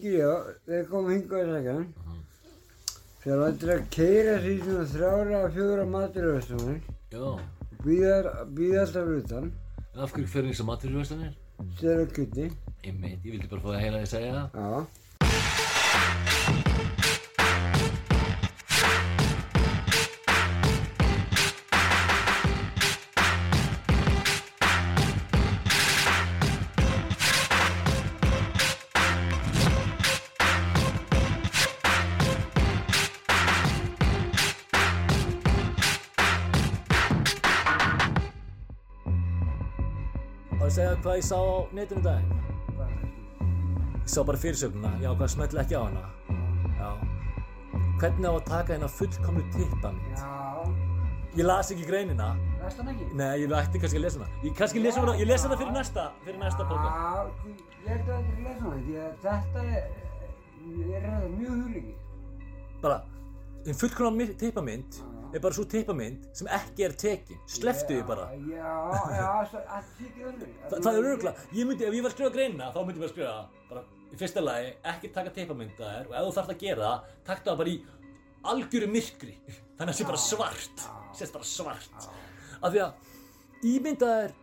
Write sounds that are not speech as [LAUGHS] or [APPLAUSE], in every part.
Já, þeir komu hingað í sækjan. Þeir ættir að keira því svona þrjára að fjóra maturvæstunir. Já, Býða alltaf utan. af hverju fyrir þessar maturvæslanir? Stela kutti. Einmitt, ég vildi bara fá það heila að segja það. Já. Ég segja hvað ég sá á netinu í dag. Ég sá bara fyrirsögnuna, ég ákvað að smetla ekki á hana. Já. Hvernig á að taka hérna fullkomlu tippa mitt? Já. Ég las ekki greinina. Læst hann ekki? Nei, ég ætti kannski að lesa hana. Ég kannski lesa hana, ég lesa hana fyrir næsta, fyrir næsta podcast. Já, ég held að þetta er lesa hana því að þetta er, er þetta mjög hugleikið. Bara, einn fullkomna tippamynd er bara svo tippamynd sem ekki er tekin. Sleftu því bara. Já, já, það öðru. Þa, það er öruglega, ég myndi, ef ég var að skrifa greinina, þá myndi ég bara skrifa, bara, í fyrsta lagi, ekki taka teipamynda þér og ef þú þarft að gera það, takta það bara í algjöru myrkri, [LAUGHS] þannig að það sé bara svart, sést bara svart. Af því að ímynda er,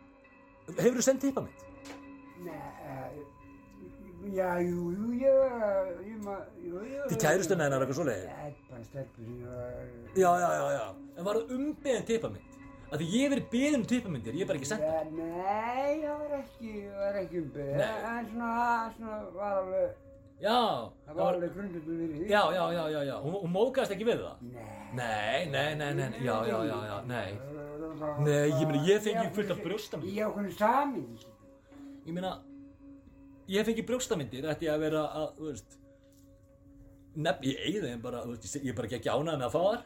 hefur þú sendt teipamynd? Nei, eh, já, jú, jú, ég, ég maður. Til kærustunni hennar eitthvað svoleiðis? Nei, bara stelpur sem ég var... Já, já, já, já, en var það umbeðin teipamynd? Af því ég hef verið beðin um teipamyndir, ég hef bara ekki sendt það. Nei, það var ekki, var ekki Nei. en svona, svona var alveg, Já, það var alveg grundullur fyrir því. já, já, já, já, já, hún, móðgast ekki við það? Nei. Nei, nei, nei, nei, já, já, já, já, nei. Nei, ég meina, ég fengi fullt af brjóstamyndum. Í ákveðinu samin. Ég meina, ég fengi brjóstamyndir, ætti ég að vera að, þú veist, nefn, ég eigði þeim bara, veist, ég- er bara ekki ánægð með að fá þar,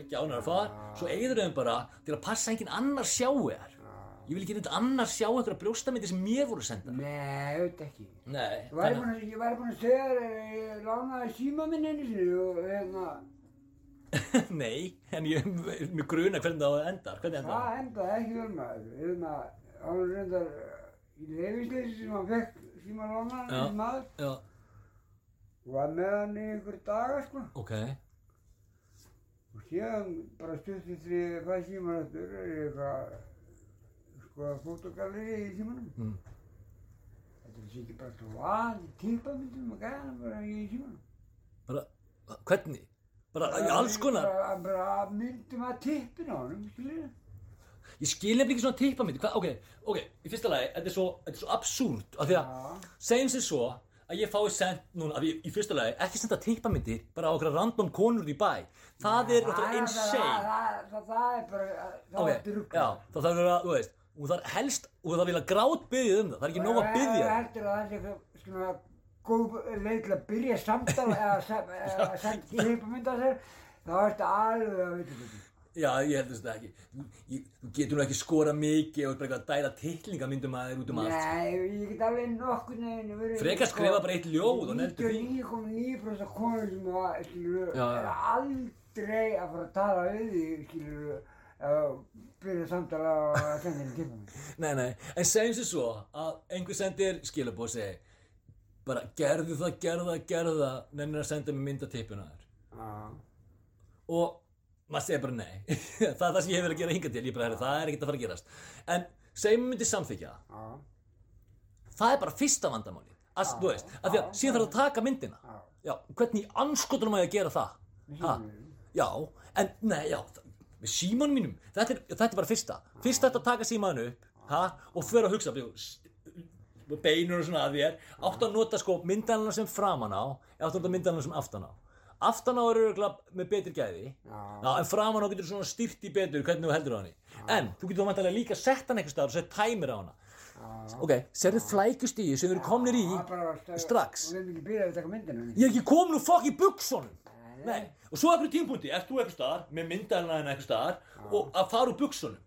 ekki ánægð að fá þar, svo eigður þeim bara til að passa enginn annar sjáu þar. Ég vil ekki neitt annar sjá einhverja brjóstamyndir sem mér voru sendar. Nei, auðvitað ekki. Nei, Ég væri væri búinn að segja þér, ég lánaði síma minn einu sinni og hérna, [LAUGHS] nei, en ég, mér gruna hvernig það endar, hvernig endar það? það endaði ekki vel maður. Hann var reyndar í leifisleysi sem hann fekk síma lánaði, Já. þessi maður, Já, og var með hann í einhverju daga, sko. ok, Og síðan bara stuttir því að ég fæ síman eftir er eitthvað sko fotogalleri í símanum. Mm. Þetta er ekki bara svo vanið típamyndum og gæðan bara í símanum. bara, hvernig? Bara í alls konar? Bara, myndum að tippin á honum, skiljið. Ég skil nefnilega ekki svona tippamyndir, hvað, ok, ok, í fyrsta lagi, þetta er svo, þetta er svo absúrt, af því að, Já. segjum sér svo að ég fái sendt núna, af því í fyrsta lagi, ekki senda tippamyndir bara á okkur random konur í bæ, það er náttúrulega insane. Það, það, það, það er bara, það er drugg. já, það þarf að vera, þú veist, og það er helst, og það vilja grát byggja um það, það er ekki nóg að byggja. Það heldur að það eitthvað svona góð leið til að byrja samtala eða sem- eða [LAUGHS] senda Já, ég held þess að ekki, þú, ég, þú getur nú ekki skora mikið og bara eitthvað að dæla tittlingamyndum að þér út um allt. Nei, ég get alveg nokkur verið... Frekar skrifa bara eitt ljóð og neldu því. 99,9% af konur sem að, skilur, Já, er aldrei að fara að tala við því, skilur, að byrja samtala og að senda henni tippum [LAUGHS] mig. Nei, nei, en segjum sér svo að einhver sendir skilabóð segi bara gerðu það, gerðu það, gerðu það nennir að senda mig mynd af tippinu að þér Já. og maður segir bara nei. [LAUGHS] Það er það sem ég hef verið að gera hinga til. Bara, herri, það er ekkert að fara að gerast. En segjum við myndi samþykja það. Já. það er bara fyrsta vandamáli að, þú veist, að því að síðan þarf að taka myndina. Já. hvernig anskotunum að ég gera það? Ha? já, en nei, já það- með símanum mínum, þetta er, þetta er bara fyrsta. Fyrst þetta að taka símanu upp ha? og fyrir að hugsa beinur og svona að þér. Áttu að nota sko myndalarna sem framan á eða áttu að nota myndalarna sem aftan á aftan á eru örugglega með betri gæði. Já. en framan á getur svona styrt í betur hvernig þú heldur á henni. En þú getur þá mæntalega líka sett hann eitthvað staðar og sett tæmir á hana. Ok, serðu flækustíu sem við erum komnir í Það er bara að- strax. Við erum ekki byrjað að taka myndina. ég er ekki komin úr fokk í buksonum Nei. og svo ekkur tímpunkti, ert þú eitthvað staðar með myndalina en eitthvað staðar og að fara úr buksonum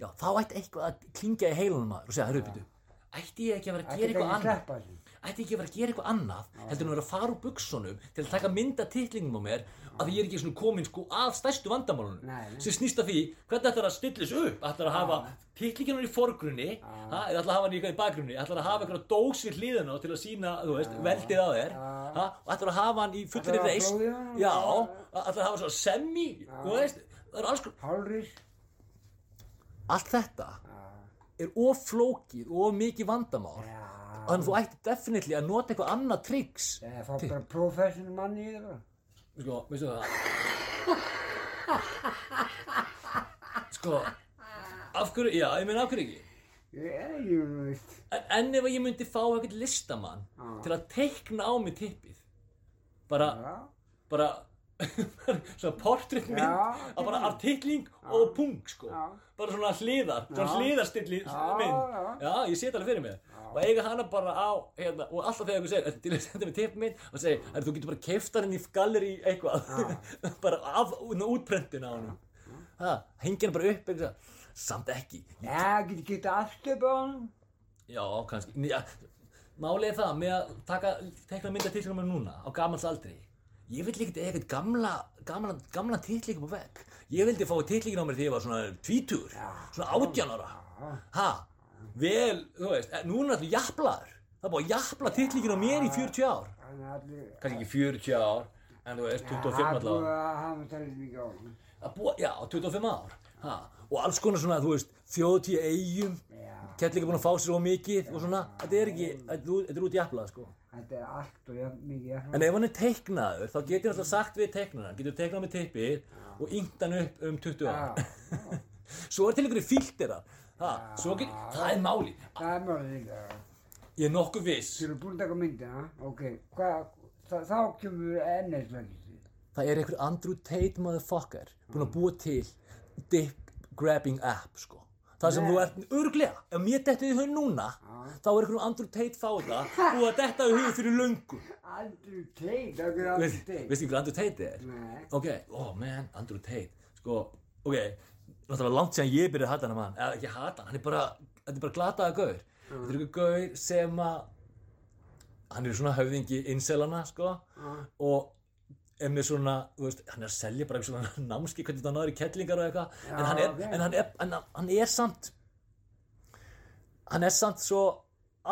já, þá ætti eitthvað að klingja í heilunum maður og segja, hörru, byrju ætti ég ekki að vera að gera eitthvað að annað? sleppa þessu. Ætti ekki að vera að gera eitthvað annað heldur en að vera að fara úr buksunum til að taka mynda titlingum á mér að ég er ekki svona komin sko að stærstu vandamálunum sem snýst af því hvernig ætlar að stillis upp? Ætlar að hafa titlinginum í forgrunni ha, eða ætlar að hafa hann í bakgrunni? Ætlar að hafa eitthvað dós við hliðina á til að sína veist, veldið á þér ha, og ætlar að hafa hann í flóði hann? já, ætlar að hafa svona semi allt þetta er of flókið og mikið vandamál. Þannig að þú ætti definitely að nota eitthvað annað tricks Það er fá bara professional manni í það. sko, veistu það sko af hverju, já, ég meina af hverju ekki Ég, ég veist. en, en ef ég myndi fá eitthvað listamann Já. til að teikna á mig tippið bara, Já. bara [LAUGHS] svona portréttmynd Já, að bara artikling og pung sko. Já. bara svona hliðar, svona Já. hliðarstilli Já, mynd, já. já, ég set alveg fyrir mig og eiga hana bara á, hérna, og alltaf þegar einhver segir, "Ertu til að senda mig tippmynd og segir, "Herra, þú getur bara keift hann inn í galleri eitthvað, [LAUGHS] bara af útprentin á hann ha, hengi hann bara upp eitthvað, samt ekki. Já, getur upp á hann. já, kannski, já, málið er það með að taka, tekna mynda titlinum með núna á gamals aldri ég vil ekkert eitthvað gamla, gamla, gamla upp á vegg. Ég vildi fá titlingin á mér þegar ég var svona tvítur svona átján ára. Ha, vel, þú veist eh, nú er allir jafnlaður. Það er búið að jafnla titlingin á mér í 40 ár. Kannski ekki 40 ár en þú veist, 25 Það er búið allavega að hafa talið mikið á hann. að búa, já, 25 ár ha, og alls konar svona, þú veist, þjóðtíð eigum kettlinga búin að fá sér á mikið og svona, þetta er ekki, þetta er út jafnlað sko Þetta er allt og jafn- mikið jafn. En ef hann er teiknaður, þá getur hann alltaf sagt við teiknaran, getur teiknað með tippið og yngt hann upp um 20 ár. Já. [LAUGHS] Svo er til einhverju ha, svo get, það er máli. Það er málið líka. Ég er nokkuð viss. Þú eru búin að taka myndina, ok, hvað, þá- þá kemur ennisleikist. Það er einhver Andrew Tate motherfucker búinn að búa til dick grabbing app, sko. Það sem þú ert örglega, ef mér dettið í hug núna, þá er einhverjum Andrew Tate fáta búið að detta í hug fyrir löngu. Andrew Tate, er Andrew Tate. veistu hver Andrew Tate er? Nei. Ok, oh man, Andrew Tate. Sko, ok, náttúrulega langt síðan ég byrjaði að hata hann mann Eða ekki hata hann, hann er bara, þetta er bara glataða gaur. Þetta er eitthvað gaur sem að Hann er svona höfðingi inselana, sko. Og er með svona, þú veist, hann er að selja bara eitthvað svona [LAUGHS] námski Hvernig það náður í kettlingar og eitthvað Já, En hann er, en hann er, en hann- hann er samt Hann er samt svo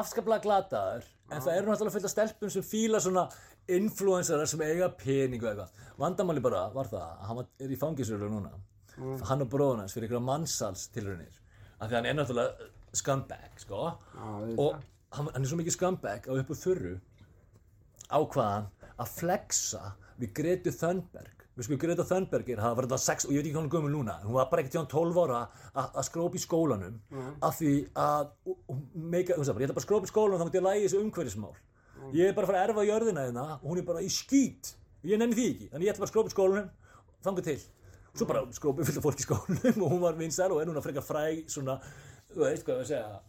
afskaplega glataður En það eru náttúrulega fullt af stelpum sem fíla svona influencerar sem eiga pening og eitthvað. Vandamáli bara var það að hann er í fangisölu núna. Hann og bróðun hans fyrir einhverja mannsals tilraunir. Af því hann er náttúrulega scumbag, sko. Já, og hann, hann er svo mikið scumbag á uppu þurru ákvaðan að flexa við Gretu Thunberg. Við sko Greta Thunberg er, var þetta 6, og ég veit ekki hvað hún gömul núna, hún var bara ekkert hjá hann 12 ára að að skrópa í skólanum af því að, og- og meika, bara, ég ætla bara að skrópa í skólanum þá múti ég lægi þessu umhverfismál. Ég er bara að fara að erfa jörðina hérna og hún er bara í skít, ég nenni því ekki, þannig ég ætla bara að skrópa í skólanum, þangu til. Svo bara skrópið fullt af fólk í skólanum [LAUGHS] og hún var vinsæl og er núna frekar fræg svona, þú veist hvað ég að segja,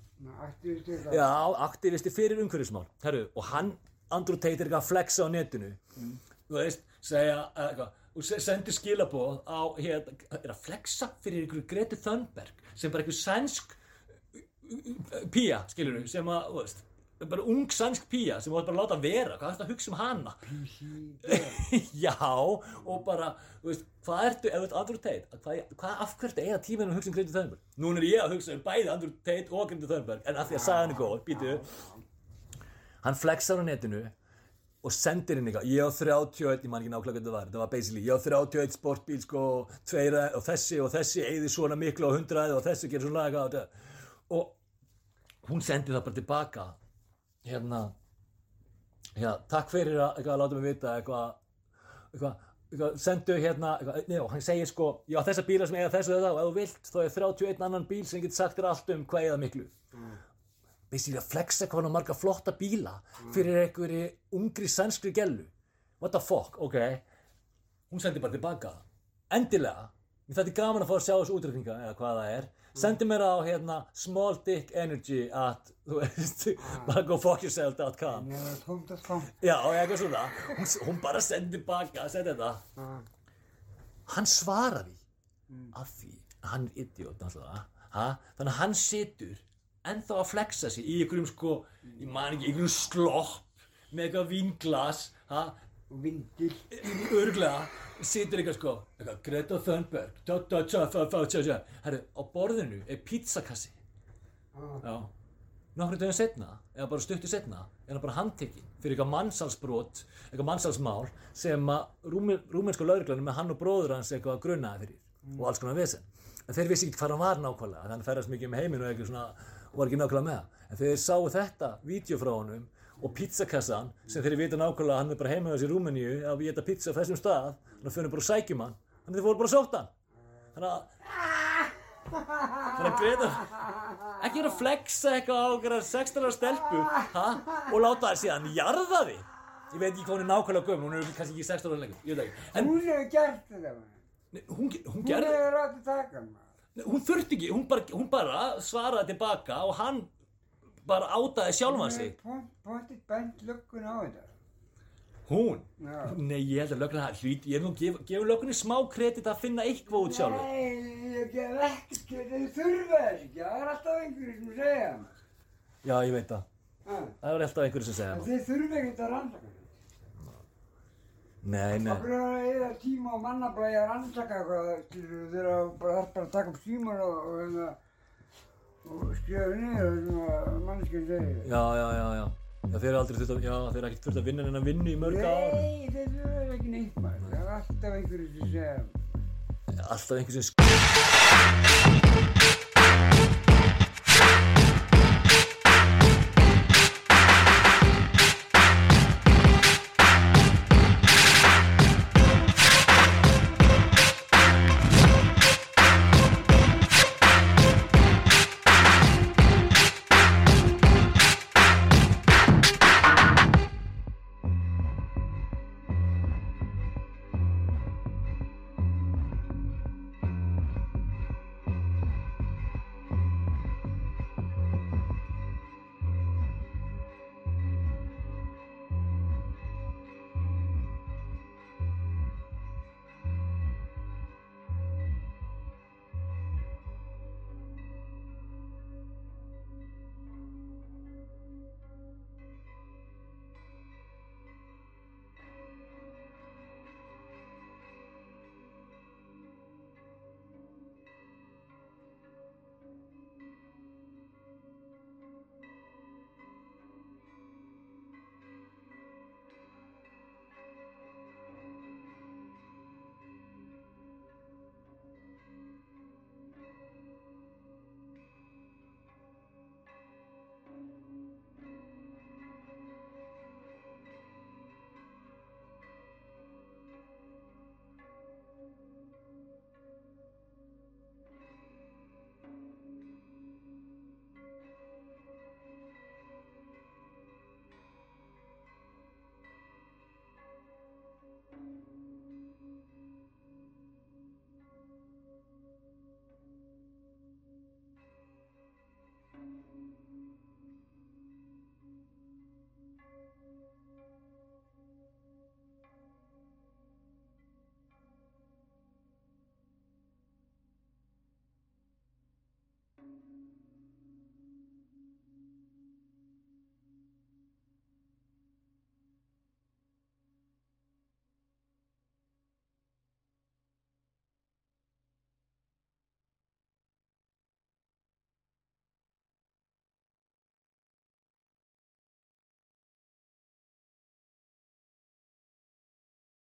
aktivisti fyrir umhverfismál Herru, og hann, Andrew Tate er eitthvað að flexa á netinu Þú veist, segja eitthvað og se- sendi skilaboð á hér, er að flexa fyrir einhverju Greti Thunberg sem bara einhver sænsk pía, skilur við, sem að, veist bara ung sænsk pía sem ætti bara að láta vera hvað er þetta að hugsa um hana? [LAUGHS] Já, og bara veist, hvað ertu, ef þú ert Andrew Tate hvað, hvað af hvert eiga tíminu að hugsa um Greti Thunberg? Núna er ég að hugsa um bæði Andrew Tate og Greti Thunberg en af því að sagan er góð, býtu hann flexar á netinu og sendir inn eitthvað, ég á 31 ég man ekki nákvæmlega hvað þetta var, þetta var basically ég á 31 sportbíl sko, tveira og þessi og þessi eigði svona miklu á 100 og þessi gerir svona eitthvað og þetta. og hún sendi það bara tilbaka hérna hérna, takk fyrir að, eitthvað, að láta mig vita eitthvað, eitthvað, eitthvað sendu hérna, eitthvað, njá, hann segir sko ég á þessa bíla sem eiga þessu og þetta og ef þú vilt þá er 31 annan bíl sem getur sagt þér allt um hvað eiga miklu basically að flexa hvað hann marga flotta bíla fyrir einhverju ungri sænskri gellu. What the fuck, ok. Hún sendi bara tilbaka. Endilega, mér þetta er gaman að fá að sjá þessu útreikninga eða hvað það er. Sendi mér á hérna small dick energy at, þú veist bara go fuck yourself.com já, og eitthvað svona. Hún, hún bara sendi tilbaka, sendi þetta. Hann svaraði af því hann er idiot náttúrulega. Ha? þannig að hann situr ennþá að flexa sig í einhverjum sko ég man ekki, einhverjum slopp með eitthvað? Og vindil. örglega situr eitthvað sko eitthvað, Greta Thunberg tja, tja, tja. Herru, á borðinu er pizzakassi já nokkru dögum setna, eða bara stuttu setna er hann bara handtekinn fyrir eitthvað mannsalsbrot eitthvað mannsalsmál sem að rúmi, rúmensku lauruglanum með hann og bróður hans eitthvað grunnaði fyrir og alls konar vesen en þeir vissi ekki hvað hann var nákvæmlega þannig að hann ferðast mikið um heiminn og eitthvað svona var ekki nákvæmlega með það en þeir sáu þetta vídeo frá honum og pizzakassan sem þeir vita nákvæmlega að hann er bara heima þessi í Rúmeníu að við geta pizza á þessum stað þannig að fyrir bara sækjum hann þannig að þeir fóru bara að sóta hann þannig að þannig að Greta ekki vera að flexa eitthvað á einhverja 16 ára stelpu ha? og láta það síðan jarða þig ég veit ekki hvað hún er nákvæmlega gömul hún er kannski ekki 16 ára lengur ég veit ekki en Hún hefur gert þetta maður. nei, hún, hún Hún gerði hefur rátt að taka maður. Hún þurfti ekki, hún bara, hún bara svaraði tilbaka og hann bara átaði sjálfan Hún sig hefur pontið bent löggun á þetta. hún, Já. nei ég held að löggunni það hlýt, ég hef nú gef, gefur löggunni smá kredit að finna eitthvað út sjálfur Nei, ég gef ekkert kredit, þau þurfa þess ekki. Það er alltaf einhverju sem segja já ég veit það, það er alltaf einhverju sem segja Þið þurfa ekkert að rannsaka. Nei, nei, Okkur er að eða tíma og mannablæði að rannsaka eitthvað skilur þeir að bara þarf bara að taka upp síman og, og, hérna, og skrifa niður það sem að mannskinn segir. já, já, já, já Já, þeir eru aldrei þurft að, já, þeir eru ekkert þurft að vinna en að vinna í mörg ár. Nei, þeir þurfa ekki neitt maður. Það er alltaf einhverju sem segja Alltaf einhver sem sk...